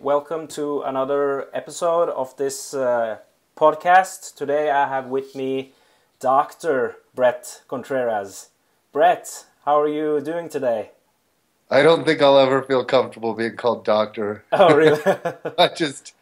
Welcome to another episode of this uh, podcast. Today I have with me Dr. Bret Contreras. Bret, how are you doing today? I don't think I'll ever feel comfortable being called doctor. Oh, really? I just,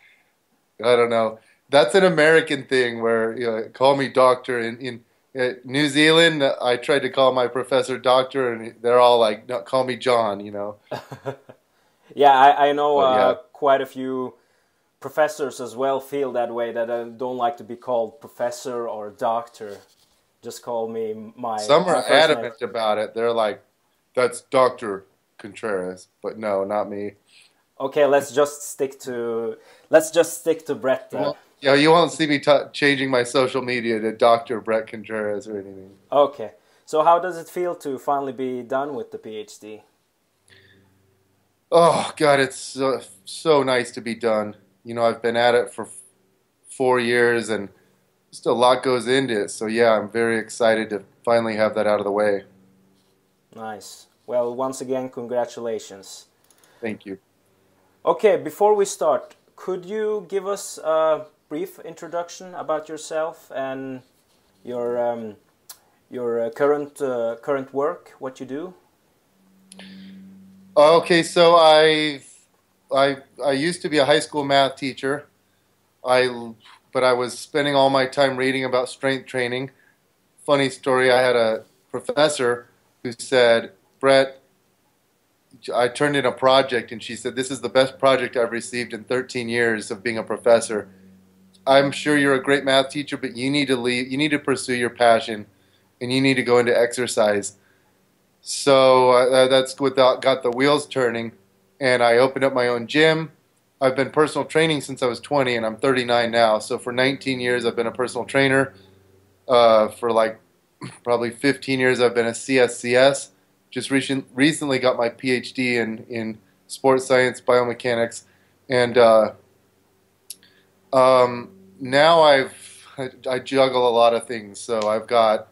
I don't know. That's an American thing where you know, call me doctor. In in uh, New Zealand, I tried to call my professor doctor, and they're all like, no, "Call me John," you know. yeah, I, I know But, yeah. uh, quite a few professors as well feel that way that I don't like to be called professor or doctor. Just call me my. Some are first name. adamant about it. They're like, "That's Doctor Contreras," but no, not me. Okay, let's just stick to let's just stick to Bret. then. Well, yeah, you won't see me t- changing my social media to Doctor Bret Contreras or anything. Okay, so how does it feel to finally be done with the PhD? Oh God, it's so, so nice to be done. You know, I've been at it for f- four years, and just a lot goes into it. So yeah, I'm very excited to finally have that out of the way. Nice. Well, once again, congratulations. Thank you. Okay, before we start, could you give us a brief introduction about yourself and your um, your uh, current uh, current work, what you do? Okay, so I, I, I used to be a high school math teacher. I, but I was spending all my time reading about strength training. Funny story: I had a professor who said, "Bret, I turned in a project, and she said this is the best project I've received in 13 years of being a professor. I'm sure you're a great math teacher, but you need to leave. You need to pursue your passion, and you need to go into exercise." So uh, that's what got the wheels turning, and I opened up my own gym. I've been personal training since I was 20, and I'm 39 now. So for 19 years, I've been a personal trainer. Uh, for like probably 15 years, I've been a CSCS. Just recent, recently got my PhD in in sports science, biomechanics, and uh, um, now I've I juggle a lot of things. So I've got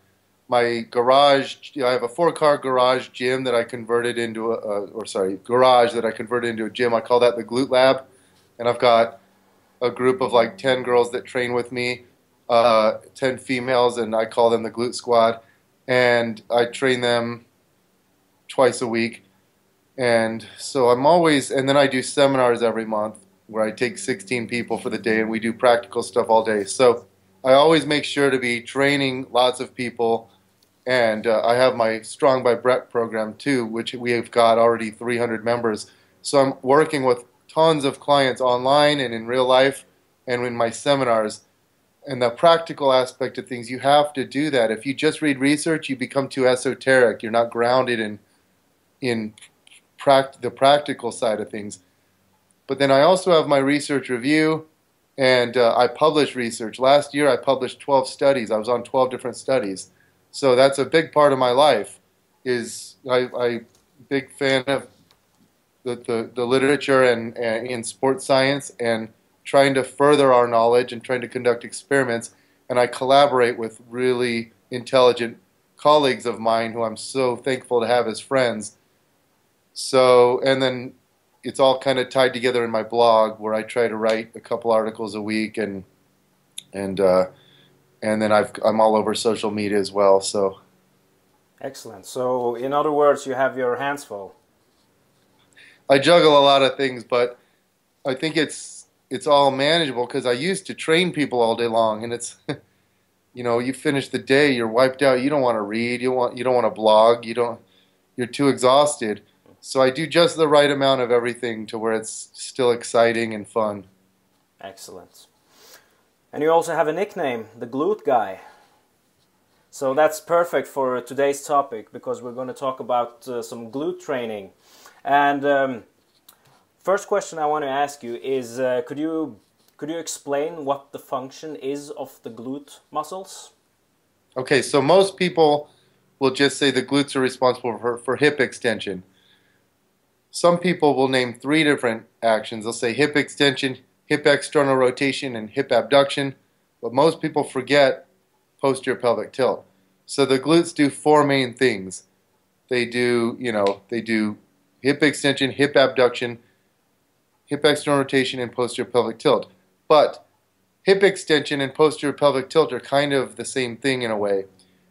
my garage. I have a four-car garage gym that I converted into a, or sorry, garage that I converted into a gym. I call that the Glute Lab, and I've got a group of like ten girls that train with me, uh, ten females, and I call them the Glute Squad, and I train them twice a week, and so I'm always, and then I do seminars every month where I take 16 people for the day, and we do practical stuff all day. So I always make sure to be training lots of people and uh, I have my Strong by Bret program too, which we have got already 300 members. So I'm working with tons of clients online and in real life and in my seminars. And the practical aspect of things, you have to do that. If you just read research, you become too esoteric. You're not grounded in in pract- the practical side of things. But then I also have my research review, and uh, I publish research. Last year, I published 12 studies. I was on 12 different studies. So that's a big part of my life. Is I, I big fan of the, the, the literature and, in sports science and trying to further our knowledge and trying to conduct experiments. And I collaborate with really intelligent colleagues of mine who I'm so thankful to have as friends. So, and then it's all kind of tied together in my blog where I try to write a couple articles a week and, and, uh, and then I've, I'm all over social media as well. So Excellent. So, in other words, you have your hands full. I juggle a lot of things, but I think it's it's all manageable because I used to train people all day long, and it's you know you finish the day, you're wiped out. You don't want to read. You want you don't want to blog. You don't. You're too exhausted. So I do just the right amount of everything to where it's still exciting and fun. Excellent. And you also have a nickname, the Glute Guy. So that's perfect for today's topic because we're going to talk about uh, some glute training. And um, first question I want to ask you is: uh, Could you could you explain what the function is of the glute muscles? Okay, so most people will just say the glutes are responsible for, for hip extension. Some people will name three different actions. They'll say hip extension, hip external rotation, and hip abduction. But most people forget posterior pelvic tilt. So the glutes do four main things. They do, you know, they do hip extension, hip abduction, hip external rotation, and posterior pelvic tilt. But hip extension and posterior pelvic tilt are kind of the same thing in a way.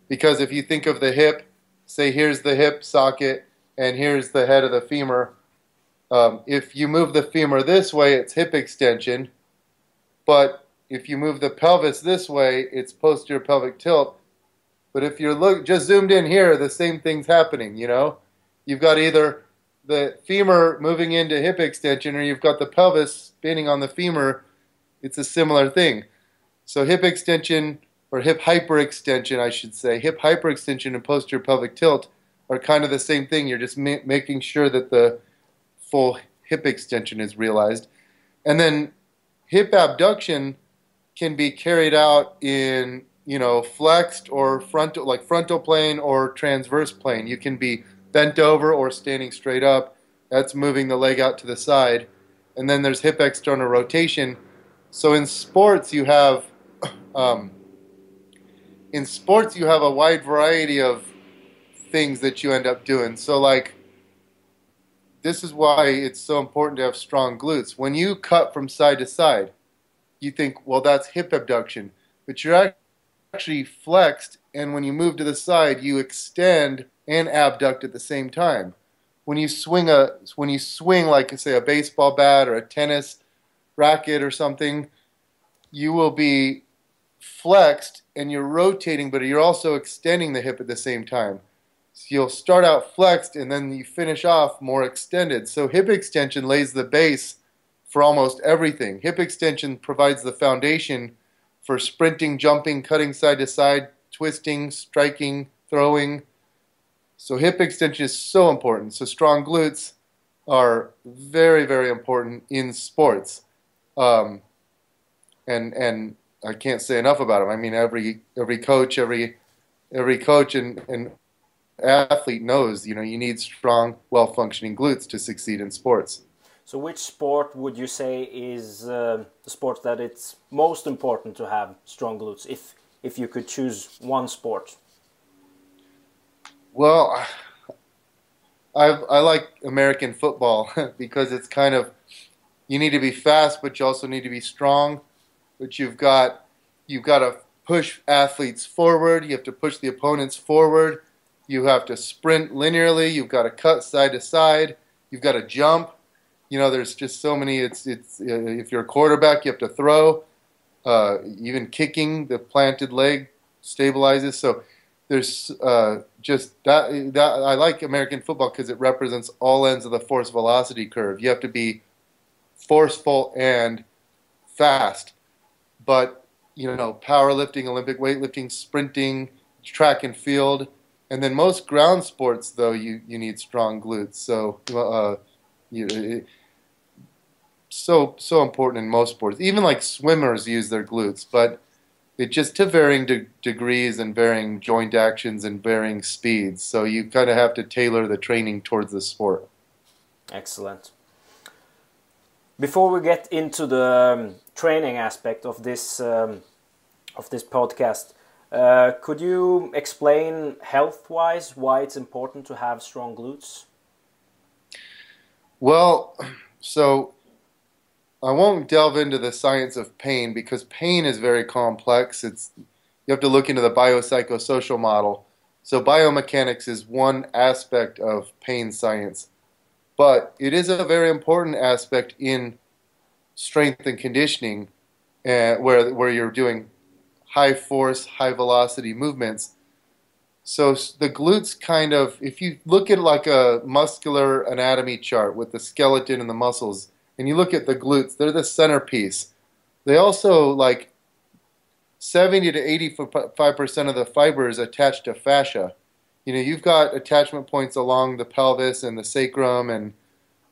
Because if you think of the hip, say here's the hip socket and here's the head of the femur. Um, if you move the femur this way, it's hip extension. But if you move the pelvis this way, it's posterior pelvic tilt. But if you're look just zoomed in here, the same thing's happening, you know? You've got either the femur moving into hip extension or you've got the pelvis spinning on the femur. It's a similar thing. So hip extension or hip hyperextension, I should say, hip hyperextension and posterior pelvic tilt are kind of the same thing. You're just ma- making sure that the full hip extension is realized. And then hip abduction can be carried out in, you know, flexed or frontal, like frontal plane or transverse plane. You can be bent over or standing straight up. That's moving the leg out to the side. And then there's hip external rotation. So in sports, you have, um, in sports, you have a wide variety of things that you end up doing. So, like, this is why it's so important to have strong glutes. When you cut from side to side, you think, well, that's hip abduction, but you're actually flexed, and when you move to the side, you extend and abduct at the same time. When you swing a, when you swing like say a baseball bat or a tennis racket or something, you will be flexed and you're rotating, but you're also extending the hip at the same time. So you'll start out flexed and then you finish off more extended. So hip extension lays the base for almost everything. Hip extension provides the foundation for sprinting, jumping, cutting side to side, twisting, striking, throwing. So hip extension is so important. So strong glutes are very, very important in sports. Um, and and I can't say enough about them. I mean, every every coach, every every coach and, and athlete knows, you know, you need strong, well functioning glutes to succeed in sports. So, which sport would you say is uh, the sport that it's most important to have strong glutes, if if you could choose one sport? Well, I I like American football because it's kind of you need to be fast, but you also need to be strong. But you've got you've got to push athletes forward. You have to push the opponents forward you have to sprint linearly. You've got to cut side to side. You've got to jump. You know, there's just so many. It's it's uh, if you're a quarterback, you have to throw. Uh, even kicking the planted leg stabilizes. So there's uh, just that, that. I like American football because it represents all ends of the force velocity curve. You have to be forceful and fast, but you know, powerlifting, Olympic weightlifting, sprinting, track and field and then most ground sports, though, you, you need strong glutes. So, uh, you, so so important in most sports. Even like swimmers use their glutes, but it just to varying de- degrees and varying joint actions and varying speeds. So you kind of have to tailor the training towards the sport. Excellent. Before we get into the um, training aspect of this um, of this podcast, uh, could you explain health-wise why it's important to have strong glutes? Well, so I won't delve into the science of pain because pain is very complex. It's you have to look into the biopsychosocial model. So biomechanics is one aspect of pain science, but it is a very important aspect in strength and conditioning, uh, where where you're doing high force, high velocity movements. So the glutes kind of, if you look at like a muscular anatomy chart with the skeleton and the muscles, and you look at the glutes, they're the centerpiece. They also like 70 to 85% of the fibers attached to fascia. You know, you've got attachment points along the pelvis and the sacrum and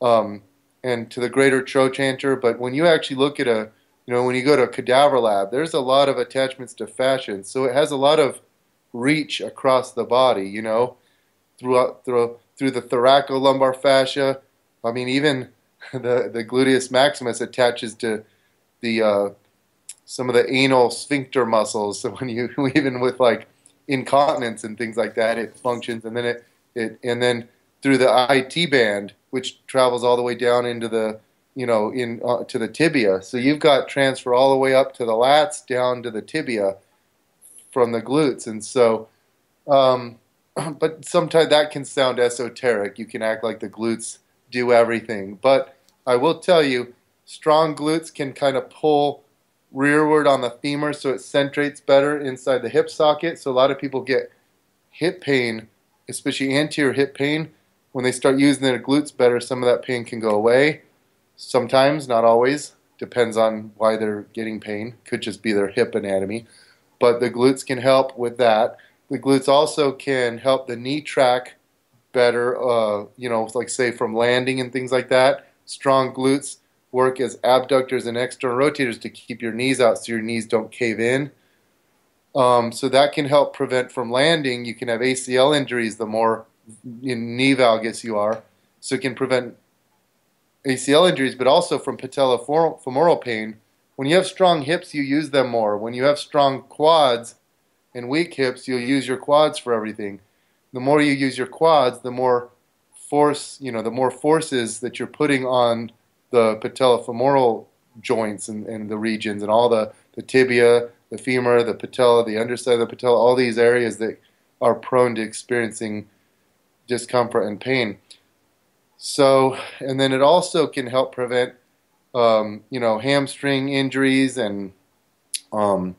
um, and to the greater trochanter. But when you actually look at a you know, when you go to a cadaver lab, there's a lot of attachments to fascia, so it has a lot of reach across the body. You know, throughout through through the thoracolumbar fascia. I mean, even the the gluteus maximus attaches to the uh, some of the anal sphincter muscles. So when you even with like incontinence and things like that, it functions, and then it it and then through the IT band, which travels all the way down into the you know, in uh, to the tibia. So you've got transfer all the way up to the lats, down to the tibia from the glutes, and so. Um, but sometimes that can sound esoteric. You can act like the glutes do everything. But I will tell you, strong glutes can kind of pull rearward on the femur so it centrates better inside the hip socket. So a lot of people get hip pain, especially anterior hip pain, when they start using their glutes better, some of that pain can go away. Sometimes, not always. Depends on why they're getting pain. Could just be their hip anatomy. But the glutes can help with that. The glutes also can help the knee track better, uh, you know, like say from landing and things like that. Strong glutes work as abductors and external rotators to keep your knees out so your knees don't cave in. Um, so that can help prevent from landing. You can have ACL injuries the more knee valgus you are. So it can prevent ACL injuries, but also from patellofemoral pain. When you have strong hips, you use them more. When you have strong quads and weak hips, you'll use your quads for everything. The more you use your quads, the more force, you know, the more forces that you're putting on the patellofemoral joints and, and the regions and all the, the tibia, the femur, the patella, the underside of the patella, all these areas that are prone to experiencing discomfort and pain. So, and then it also can help prevent, um, you know, hamstring injuries and um,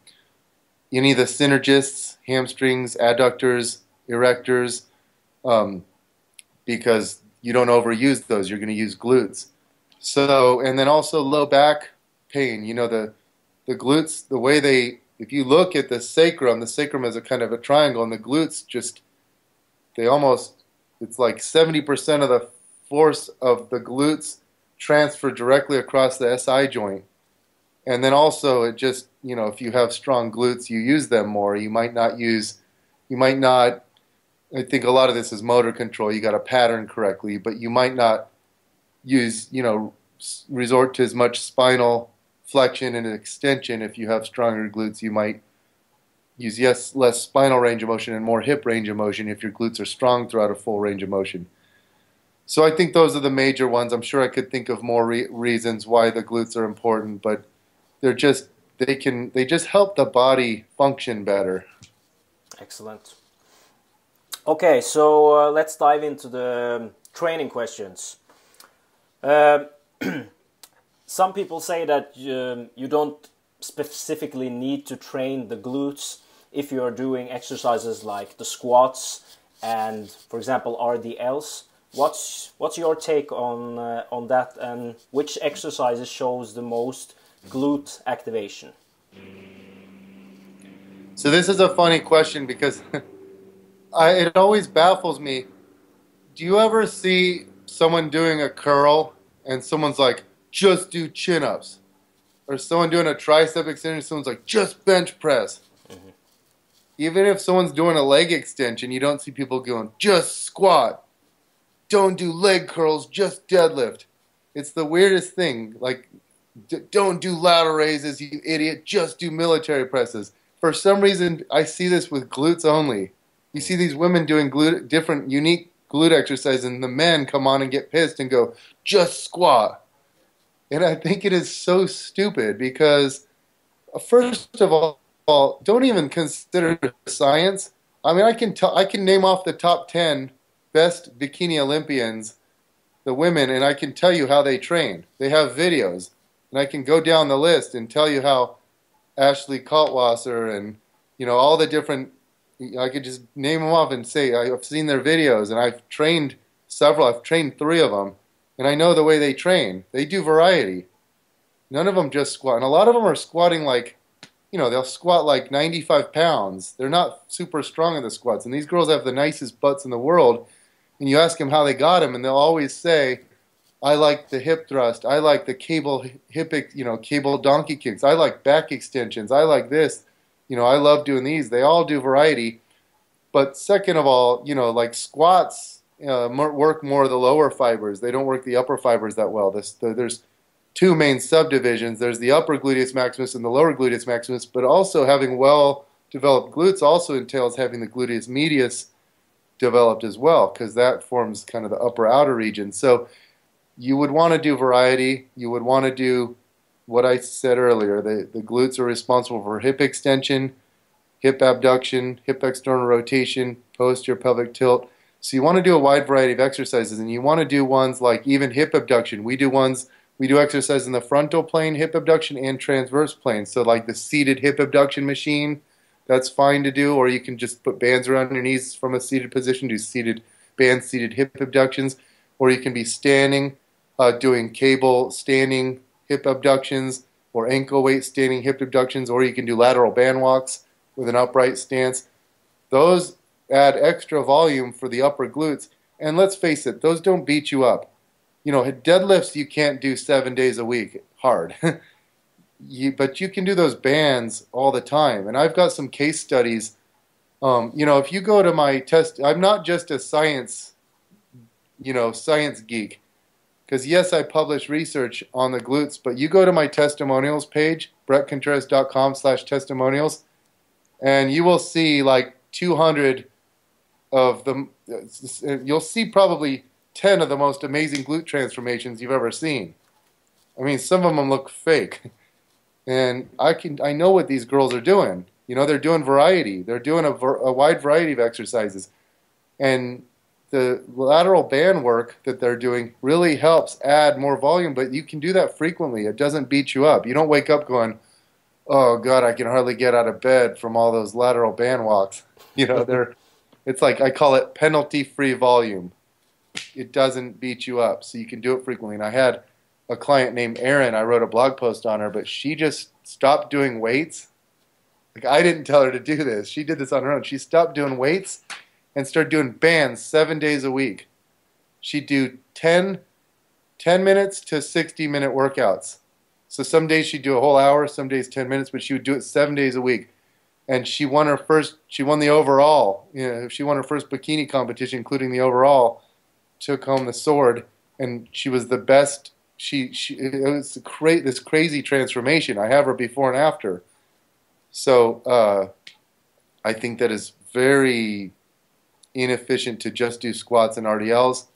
any of the synergists, hamstrings, adductors, erectors, um, because you don't overuse those. You're going to use glutes. So, and then also low back pain. You know, the the glutes, the way they, if you look at the sacrum, the sacrum is a kind of a triangle, and the glutes just, they almost, it's like 70% of the force of the glutes transfer directly across the SI joint. And then also, it just, you know, if you have strong glutes, you use them more. You might not use, you might not, I think a lot of this is motor control. You got to pattern correctly, but you might not use, you know, resort to as much spinal flexion and extension. If you have stronger glutes, you might use yes less spinal range of motion and more hip range of motion if your glutes are strong throughout a full range of motion. So I think those are the major ones. I'm sure I could think of more re- reasons why the glutes are important, but they're just they can they just help the body function better. Excellent. Okay, so uh, let's dive into the training questions. Um, some people say that um, you don't specifically need to train the glutes if you are doing exercises like the squats and, for example, RDLs. What's what's your take on uh, on that, and which exercises shows the most glute activation? So this is a funny question because I, it always baffles me. Do you ever see someone doing a curl and someone's like, just do chin ups. Or someone doing a tricep extension, someone's like, just bench press. Mm-hmm. Even if someone's doing a leg extension, you don't see people going, just squat. Don't do leg curls, just deadlift. It's the weirdest thing. Like, d- don't do lateral raises, you idiot. Just do military presses. For some reason, I see this with glutes only. You see these women doing glute, different, unique glute exercise, and the men come on and get pissed and go, just squat. And I think it is so stupid because, uh, first of all, don't even consider science. I mean, I can t- I can name off the top ten best bikini Olympians, the women, and I can tell you how they train. They have videos, and I can go down the list and tell you how Ashley Kaltwasser and you know all the different I could just name them off and say I've seen their videos and I've trained several. I've trained three of them, and I know the way they train. They do variety. None of them just squat, and a lot of them are squatting like, you know, they'll squat like 95 pounds. They're not super strong in the squats, and these girls have the nicest butts in the world. And you ask them how they got them, and they'll always say, "I like the hip thrust. I like the cable hip, you know, cable donkey kicks. I like back extensions. I like this." You know, I love doing these. They all do variety. But second of all, you know, like squats uh, work more of the lower fibers. They don't work the upper fibers that well. This, the, there's two main subdivisions. There's the upper gluteus maximus and the lower gluteus maximus, but also having well developed glutes also entails having the gluteus medius developed as well, because that forms kind of the upper outer region. So you would want to do variety. You would want to do what I said earlier. The, the glutes are responsible for hip extension, hip abduction, hip external rotation, posterior pelvic tilt. So you want to do a wide variety of exercises, and you want to do ones like even hip abduction. We do ones, we do exercise in the frontal plane hip abduction and transverse plane. So like the seated hip abduction machine, that's fine to do, or you can just put bands around your knees from a seated position, do seated band seated hip abductions, or you can be standing, uh, doing cable standing hip abductions, or ankle weight standing hip abductions, or you can do lateral band walks with an upright stance. Those add extra volume for the upper glutes. And let's face it, those don't beat you up. You know, deadlifts you can't do seven days a week hard. you, but you can do those bands all the time. And I've got some case studies. Um, you know, if you go to my test, I'm not just a science, you know, science geek. Because yes, I publish research on the glutes, but you go to my testimonials page, bretcontreras.com slash testimonials, and you will see like 200 of the, you'll see probably 10 of the most amazing glute transformations you've ever seen. I mean, some of them look fake. And I can, I know what these girls are doing. You know, they're doing variety. They're doing a, a wide variety of exercises. And the lateral band work that they're doing really helps add more volume, but you can do that frequently. It doesn't beat you up. You don't wake up going, oh God, I can hardly get out of bed from all those lateral band walks. You know, they're it's like I call it penalty-free volume. It doesn't beat you up, so you can do it frequently. And I had a client named Erin. I wrote a blog post on her, but she just stopped doing weights. Like I didn't tell her to do this. She did this on her own. She stopped doing weights and started doing bands seven days a week. She'd do 10, 10 minutes to 60 minute workouts. So some days she'd do a whole hour, some days 10 minutes, but she would do it seven days a week and she won her first. She won the overall. You know, she won her first bikini competition, including the overall. Took home the sword, and she was the best. She she it was cra- this crazy transformation. I have her before and after. So uh, I think that is very inefficient to just do squats and RDLs.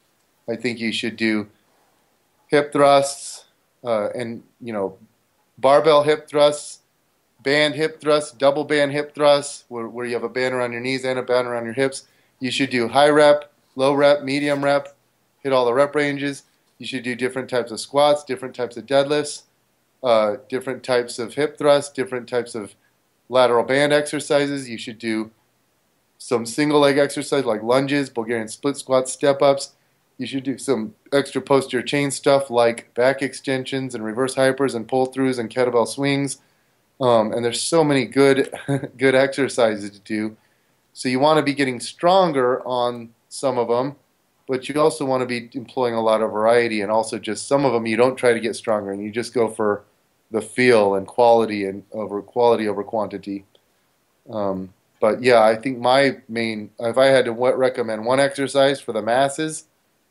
I think you should do hip thrusts uh, and you know barbell hip thrusts band hip thrusts, double band hip thrusts, where, where you have a band around your knees and a band around your hips. You should do high rep, low rep, medium rep, hit all the rep ranges. You should do different types of squats, different types of deadlifts, uh, different types of hip thrusts, different types of lateral band exercises. You should do some single leg exercise like lunges, Bulgarian split squats, step ups. You should do some extra posterior chain stuff like back extensions and reverse hypers and pull throughs and kettlebell swings. Um, and there's so many good good exercises to do. So you want to be getting stronger on some of them, but you also want to be employing a lot of variety. And also, just some of them you don't try to get stronger, and you just go for the feel and quality and over quality over quantity. Um, but yeah, I think my main, if I had to recommend one exercise for the masses,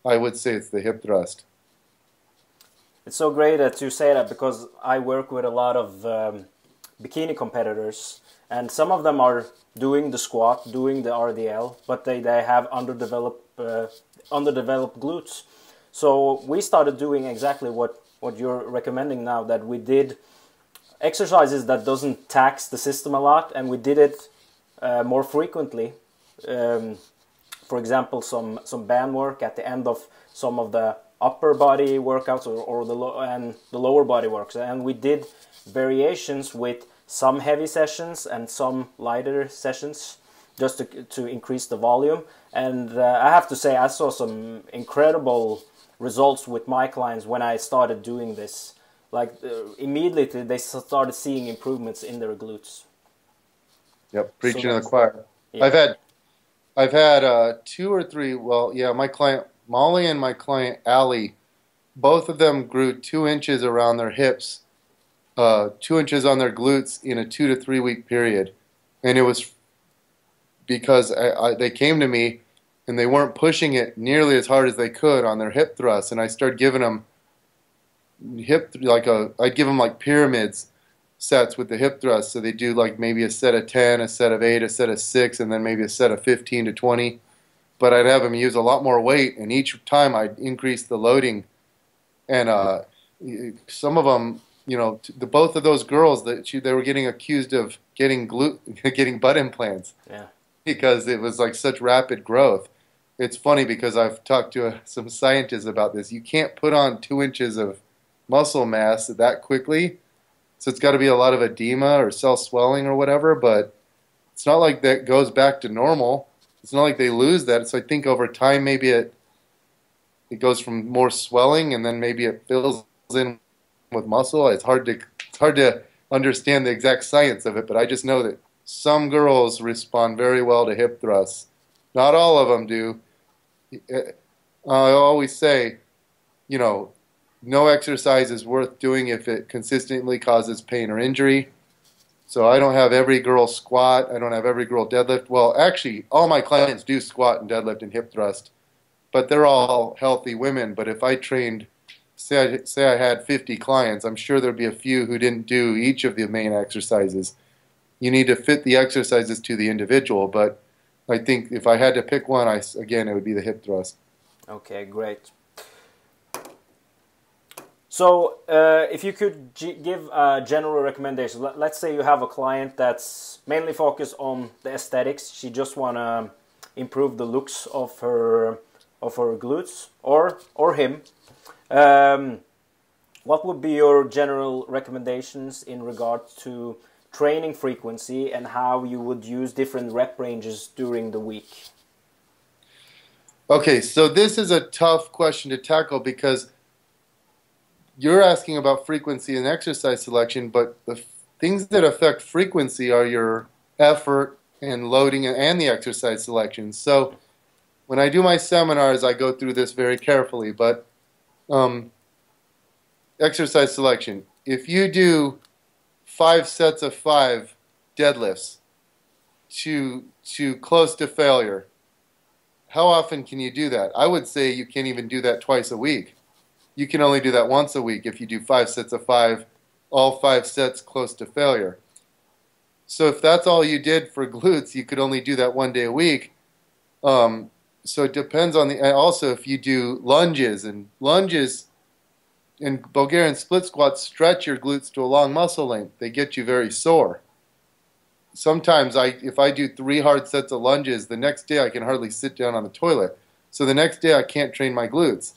I would say it's the hip thrust. It's so great that you say that because I work with a lot of um, bikini competitors, and some of them are doing the squat, doing the RDL, but they, they have underdeveloped uh, underdeveloped glutes. So we started doing exactly what what you're recommending now. That we did exercises that doesn't tax the system a lot, and we did it uh, more frequently. Um, for example, some some band work at the end of some of the upper body workouts or, or the and the lower body works, and we did variations with some heavy sessions and some lighter sessions just to, to increase the volume. And uh, I have to say, I saw some incredible results with my clients when I started doing this. Like uh, immediately, they started seeing improvements in their glutes. Yep, preaching so to the choir. Yeah. I've had, I've had uh, two or three. Well, yeah, my client Molly and my client Allie, both of them grew two inches around their hips uh, two inches on their glutes in a two to three week period. And it was because I, I, they came to me and they weren't pushing it nearly as hard as they could on their hip thrusts. And I started giving them hip, like a, I'd give them like pyramids sets with the hip thrusts. So they do like maybe a set of 10, a set of 8, a set of 6, and then maybe a set of 15 to 20. But I'd have them use a lot more weight, and each time I'd increase the loading and uh, some of them, you know, the both of those girls that she, they were getting accused of getting glute, getting butt implants. Yeah. Because it was like such rapid growth. It's funny because I've talked to uh, some scientists about this. You can't put on two inches of muscle mass that quickly, so it's got to be a lot of edema or cell swelling or whatever. But it's not like that goes back to normal. It's not like they lose that. So I think over time maybe it it goes from more swelling and then maybe it fills in with muscle. It's hard to it's hard to understand the exact science of it, but I just know that some girls respond very well to hip thrusts. Not all of them do. Uh, I always say, you know, no exercise is worth doing if it consistently causes pain or injury. So I don't have every girl squat. I don't have every girl deadlift. Well, actually, all my clients do squat and deadlift and hip thrust, but they're all healthy women. But if I trained say I, say I had 50 clients, I'm sure there'd be a few who didn't do each of the main exercises. You need to fit the exercises to the individual, but I think if I had to pick one, I, again, it would be the hip thrust. Okay, great. So, uh, if you could give a general recommendation, let, us say you have a client that's mainly focused on the aesthetics. She just want to improve the looks of her of her glutes, or or him, um, what would be your general recommendations in regard to training frequency and how you would use different rep ranges during the week? Okay, so this is a tough question to tackle because you're asking about frequency and exercise selection, but the things that affect frequency are your effort and loading and the exercise selection. So when I do my seminars, I go through this very carefully, but um, exercise selection. If you do five sets of five deadlifts to to close to failure, how often can you do that? I would say you can't even do that twice a week. You can only do that once a week if you do five sets of five, all five sets close to failure. So if that's all you did for glutes, you could only do that one day a week. Um, so it depends on the. also, if you do lunges and lunges and Bulgarian split squats stretch your glutes to a long muscle length. They get you very sore. Sometimes I, if I do three hard sets of lunges, the next day I can hardly sit down on the toilet. So the next day I can't train my glutes.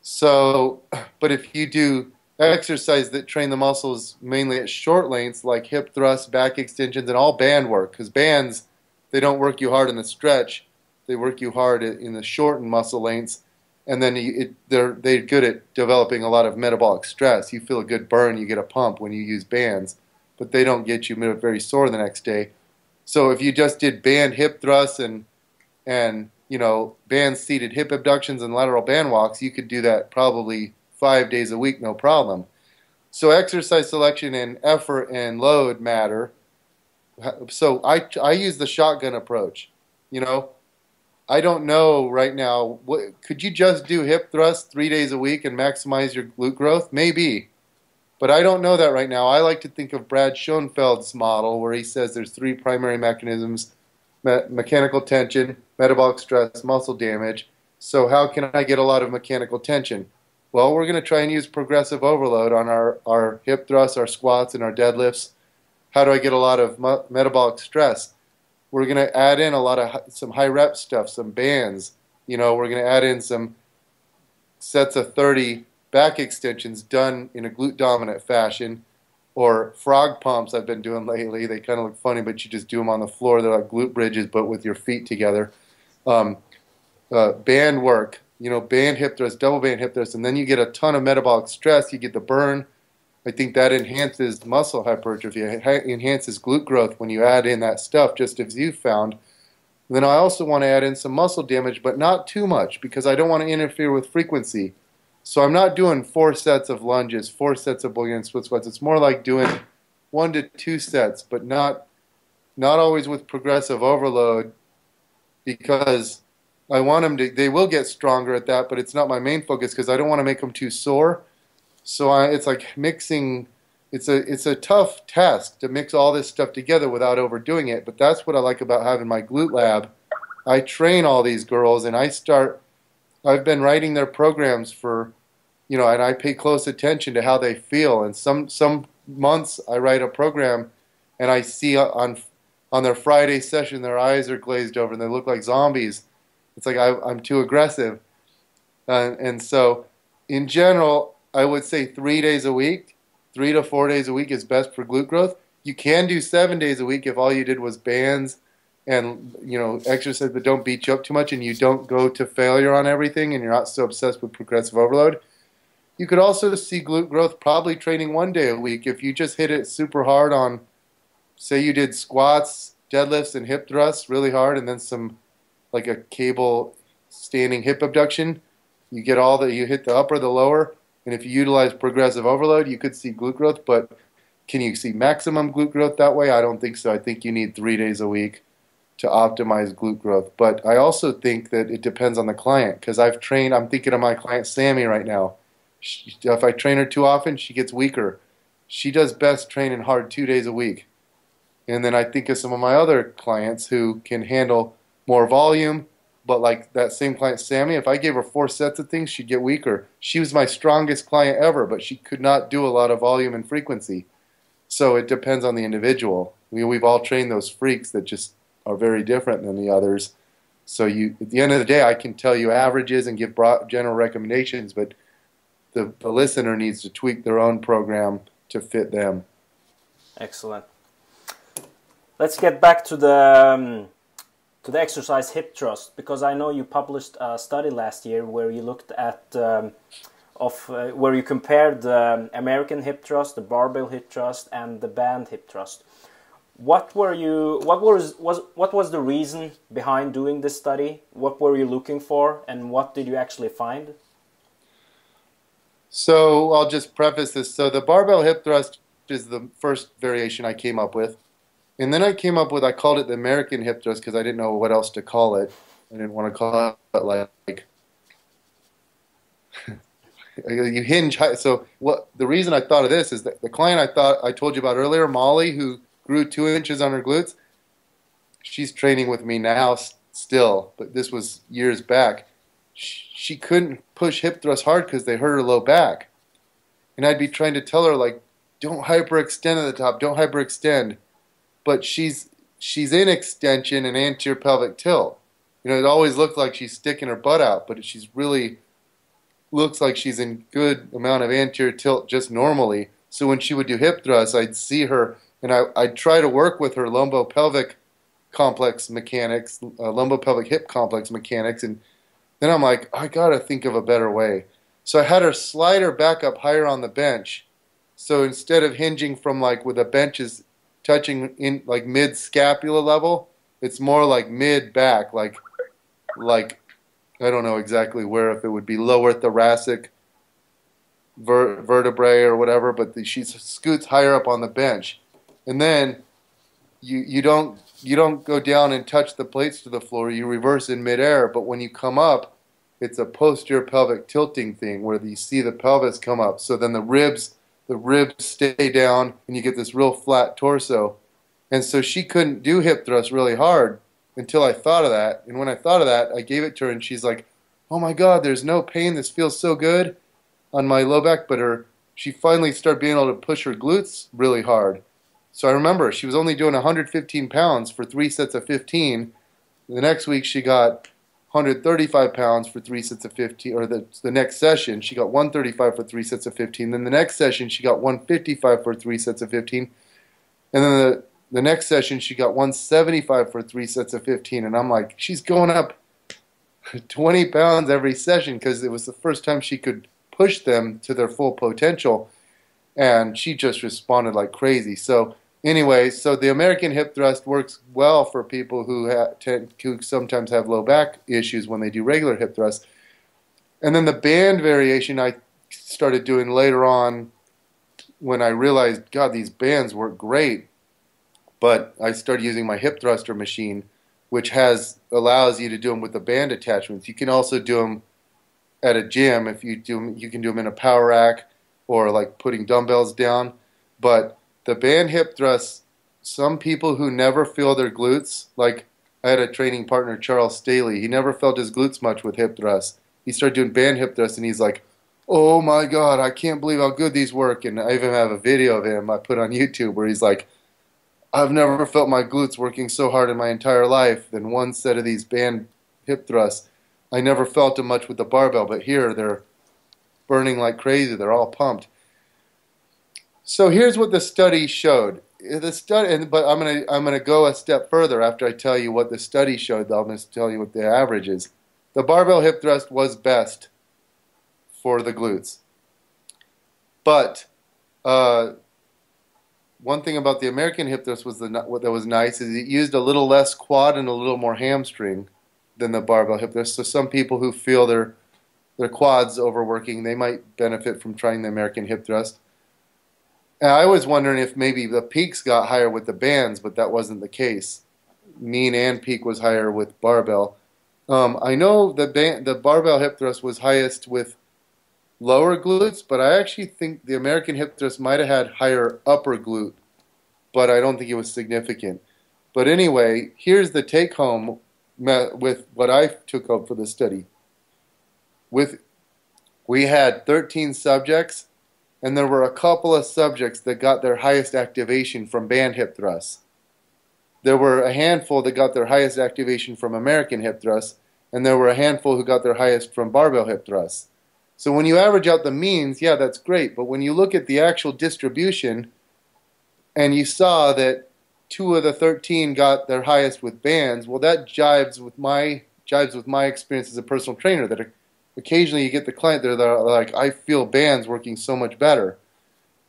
So, but if you do exercise that train the muscles mainly at short lengths, like hip thrusts, back extensions, and all band work, because bands they don't work you hard in the stretch they work you hard in the shortened muscle lengths, and then it, they're they're good at developing a lot of metabolic stress. You feel a good burn, you get a pump when you use bands, but they don't get you very sore the next day. So if you just did band hip thrusts and and you know band seated hip abductions and lateral band walks, you could do that probably five days a week, no problem. So exercise selection and effort and load matter. So I I use the shotgun approach. You know, I don't know right now. What, could you just do hip thrusts three days a week and maximize your glute growth? Maybe. But I don't know that right now. I like to think of Brad Schoenfeld's model where he says there's three primary mechanisms me- mechanical tension, metabolic stress, muscle damage. So, how can I get a lot of mechanical tension? Well, we're going to try and use progressive overload on our, our hip thrusts, our squats, and our deadlifts. How do I get a lot of me- metabolic stress? We're going to add in a lot of some high rep stuff, some bands. You know, we're going to add in some sets of 30 back extensions done in a glute dominant fashion or frog pumps I've been doing lately. They kind of look funny, but you just do them on the floor. They're like glute bridges, but with your feet together. Um, uh, band work, you know, band hip thrust, double band hip thrust, and then you get a ton of metabolic stress. You get the burn, I think that enhances muscle hypertrophy, enhances glute growth when you add in that stuff, just as you found. Then I also want to add in some muscle damage, but not too much because I don't want to interfere with frequency. So I'm not doing four sets of lunges, four sets of Bulgarian split squats. It's more like doing one to two sets, but not not always with progressive overload because I want them to. They will get stronger at that, but it's not my main focus because I don't want to make them too sore. So I, it's like mixing. It's a it's a tough task to mix all this stuff together without overdoing it. But that's what I like about having my glute lab. I train all these girls, and I start. I've been writing their programs for, you know, and I pay close attention to how they feel. And some some months I write a program, and I see on on their Friday session their eyes are glazed over and they look like zombies. It's like I, am too aggressive, uh, and so in general, I would say three days a week, three to four days a week is best for glute growth. You can do seven days a week if all you did was bands and you know exercise that don't beat you up too much, and you don't go to failure on everything, and you're not so obsessed with progressive overload you could also see glute growth probably training one day a week if you just hit it super hard on, say, you did squats, deadlifts, and hip thrusts really hard, and then some like a cable standing hip abduction. You get all the you hit the upper, the lower, and if you utilize progressive overload, you could see glute growth. But can you see maximum glute growth that way? I don't think so. I think you need three days a week to optimize glute growth. But I also think that it depends on the client because I've trained. I'm thinking of my client Sammy right now she, if I train her too often, she gets weaker. She does best training hard two days a week. And then I think of some of my other clients who can handle more volume, but like that same client, Sammy, if I gave her four sets of things, she'd get weaker. She was my strongest client ever, but she could not do a lot of volume and frequency. So it depends on the individual. We, we've all trained those freaks that just are very different than the others. So you, at the end of the day, I can tell you averages and give broad, general recommendations, but the, the listener needs to tweak their own program to fit them. Excellent. Let's get back to the um, to the exercise hip thrust because I know you published a study last year where you looked at um, of uh, where you compared the American hip thrust, the barbell hip thrust, and the band hip thrust. What were you? What was was what was the reason behind doing this study? What were you looking for, and what did you actually find? So I'll just preface this. So the barbell hip thrust is the first variation I came up with. And then I came up with, I called it the American hip thrust because I didn't know what else to call it. I didn't want to call it like, you hinge. So what the reason I thought of this is that the client I thought I told you about earlier, Molly, who grew two inches on her glutes, she's training with me now still, but this was years back she couldn't push hip thrusts hard because they hurt her low back. And I'd be trying to tell her like, don't hyperextend at the top, don't hyperextend. But she's she's in extension and anterior pelvic tilt. You know, it always looked like she's sticking her butt out, but she's really looks like she's in good amount of anterior tilt just normally. So when she would do hip thrusts, I'd see her and I, I'd try to work with her lumbo-pelvic complex mechanics, uh, lumbo-pelvic hip complex mechanics, and then I'm like, I gotta think of a better way. So I had her slide her back up higher on the bench. So instead of hinging from like where the bench is touching in like mid scapula level, it's more like mid back, like like I don't know exactly where if it would be lower thoracic ver- vertebrae or whatever, but the, she scoots higher up on the bench, and then you you don't you don't go down and touch the plates to the floor. You reverse in midair, but when you come up, it's a posterior pelvic tilting thing where you see the pelvis come up. So then the ribs the ribs stay down and you get this real flat torso. And so she couldn't do hip thrust really hard until I thought of that. And when I thought of that, I gave it to her and she's like, "Oh my god, there's no pain. This feels so good on my low back." But her she finally started being able to push her glutes really hard. So I remember she was only doing 115 pounds for three sets of 15. The next week she got 135 pounds for three sets of 15, or the, the next session she got 135 for three sets of 15. Then the next session she got 155 for three sets of 15. And then the, the next session she got 175 for three sets of 15. And I'm like, she's going up 20 pounds every session because it was the first time she could push them to their full potential. And she just responded like crazy. So anyway, so the American hip thrust works well for people who, tend, sometimes have low back issues when they do regular hip thrust. And then the band variation I started doing later on when I realized, God, these bands work great. But I started using my hip thruster machine, which has allows you to do them with the band attachments. You can also do them at a gym if you do. You can do them in a power rack or like putting dumbbells down. But the band hip thrusts, some people who never feel their glutes, like I had a training partner, Charles Staley, he never felt his glutes much with hip thrusts. He started doing band hip thrusts and he's like, oh my god, I can't believe how good these work. And I even have a video of him I put on YouTube where he's like, I've never felt my glutes working so hard in my entire life than one set of these band hip thrusts. I never felt them much with the barbell, but here they're burning like crazy. They're all pumped. So here's what the study showed. The study, but I'm gonna I'm gonna go a step further after I tell you what the study showed. I'm gonna tell you what the average is. The barbell hip thrust was best for the glutes, but uh, one thing about the American hip thrust was the what that was nice is it used a little less quad and a little more hamstring than the barbell hip thrust. So some people who feel their their quads overworking, they might benefit from trying the American hip thrust. I was wondering if maybe the peaks got higher with the bands, but that wasn't the case. Mean and peak was higher with barbell. Um, I know the band, the barbell hip thrust was highest with lower glutes, but I actually think the American hip thrust might have had higher upper glute, but I don't think it was significant. But anyway, here's the take home with what I took up for the study. With we had 13 subjects and there were a couple of subjects that got their highest activation from band hip thrusts. There were a handful that got their highest activation from American hip thrusts, and there were a handful who got their highest from barbell hip thrusts. So when you average out the means, yeah, that's great. But when you look at the actual distribution, and you saw that two of the 13 got their highest with bands, well, that jives with my jives with my experience as a personal trainer. That occasionally you get the client there that are like, I feel bands working so much better.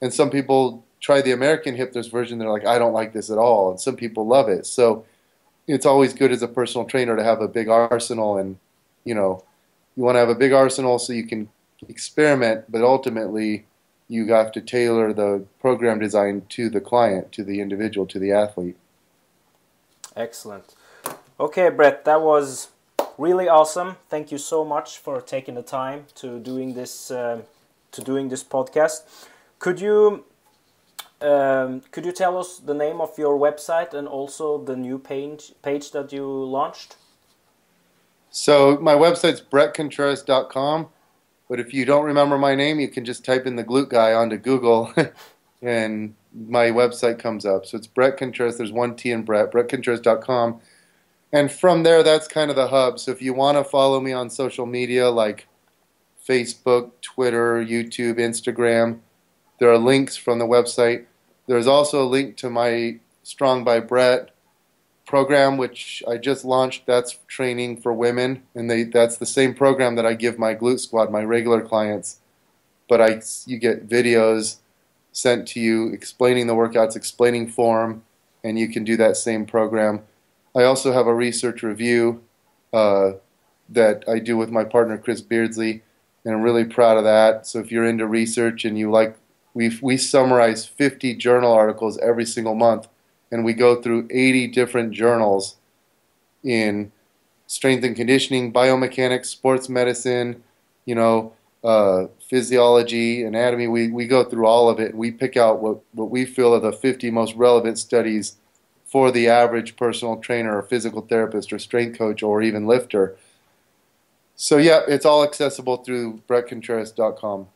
And some people try the American hip thrust version, they're like, I don't like this at all. And some people love it. So it's always good as a personal trainer to have a big arsenal and, you know, you want to have a big arsenal so you can experiment, but ultimately you have to tailor the program design to the client, to the individual, to the athlete. Excellent. Okay, Bret, that was really awesome. Thank you so much for taking the time to doing this uh, to doing this podcast. Could you um, could you tell us the name of your website and also the new page page that you launched? So my website's bretcontreras.com, but if you don't remember my name, you can just type in the glute guy onto Google, and my website comes up. So it's Bret Contreras. There's one T in Bret. BretContreras.com and from there, that's kind of the hub. So if you want to follow me on social media like Facebook, Twitter, YouTube, Instagram, there are links from the website. There's also a link to my Strong by Bret program, which I just launched. That's training for women, and they that's the same program that I give my Glute Squad, my regular clients. But I you get videos sent to you explaining the workouts, explaining form, and you can do that same program. I also have a research review uh, that I do with my partner Chris Beardsley, and I'm really proud of that. So if you're into research and you like, we we summarize 50 journal articles every single month, and we go through 80 different journals in strength and conditioning, biomechanics, sports medicine, you know, uh, physiology, anatomy. We we go through all of it. We pick out what what we feel are the 50 most relevant studies for the average personal trainer or physical therapist or strength coach or even lifter. So yeah, it's all accessible through bretcontreras.com.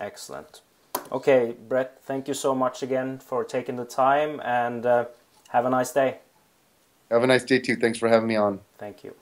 Excellent. Okay, Bret, thank you so much again for taking the time and uh, have a nice day. Have a nice day too. Thanks for having me on. Thank you.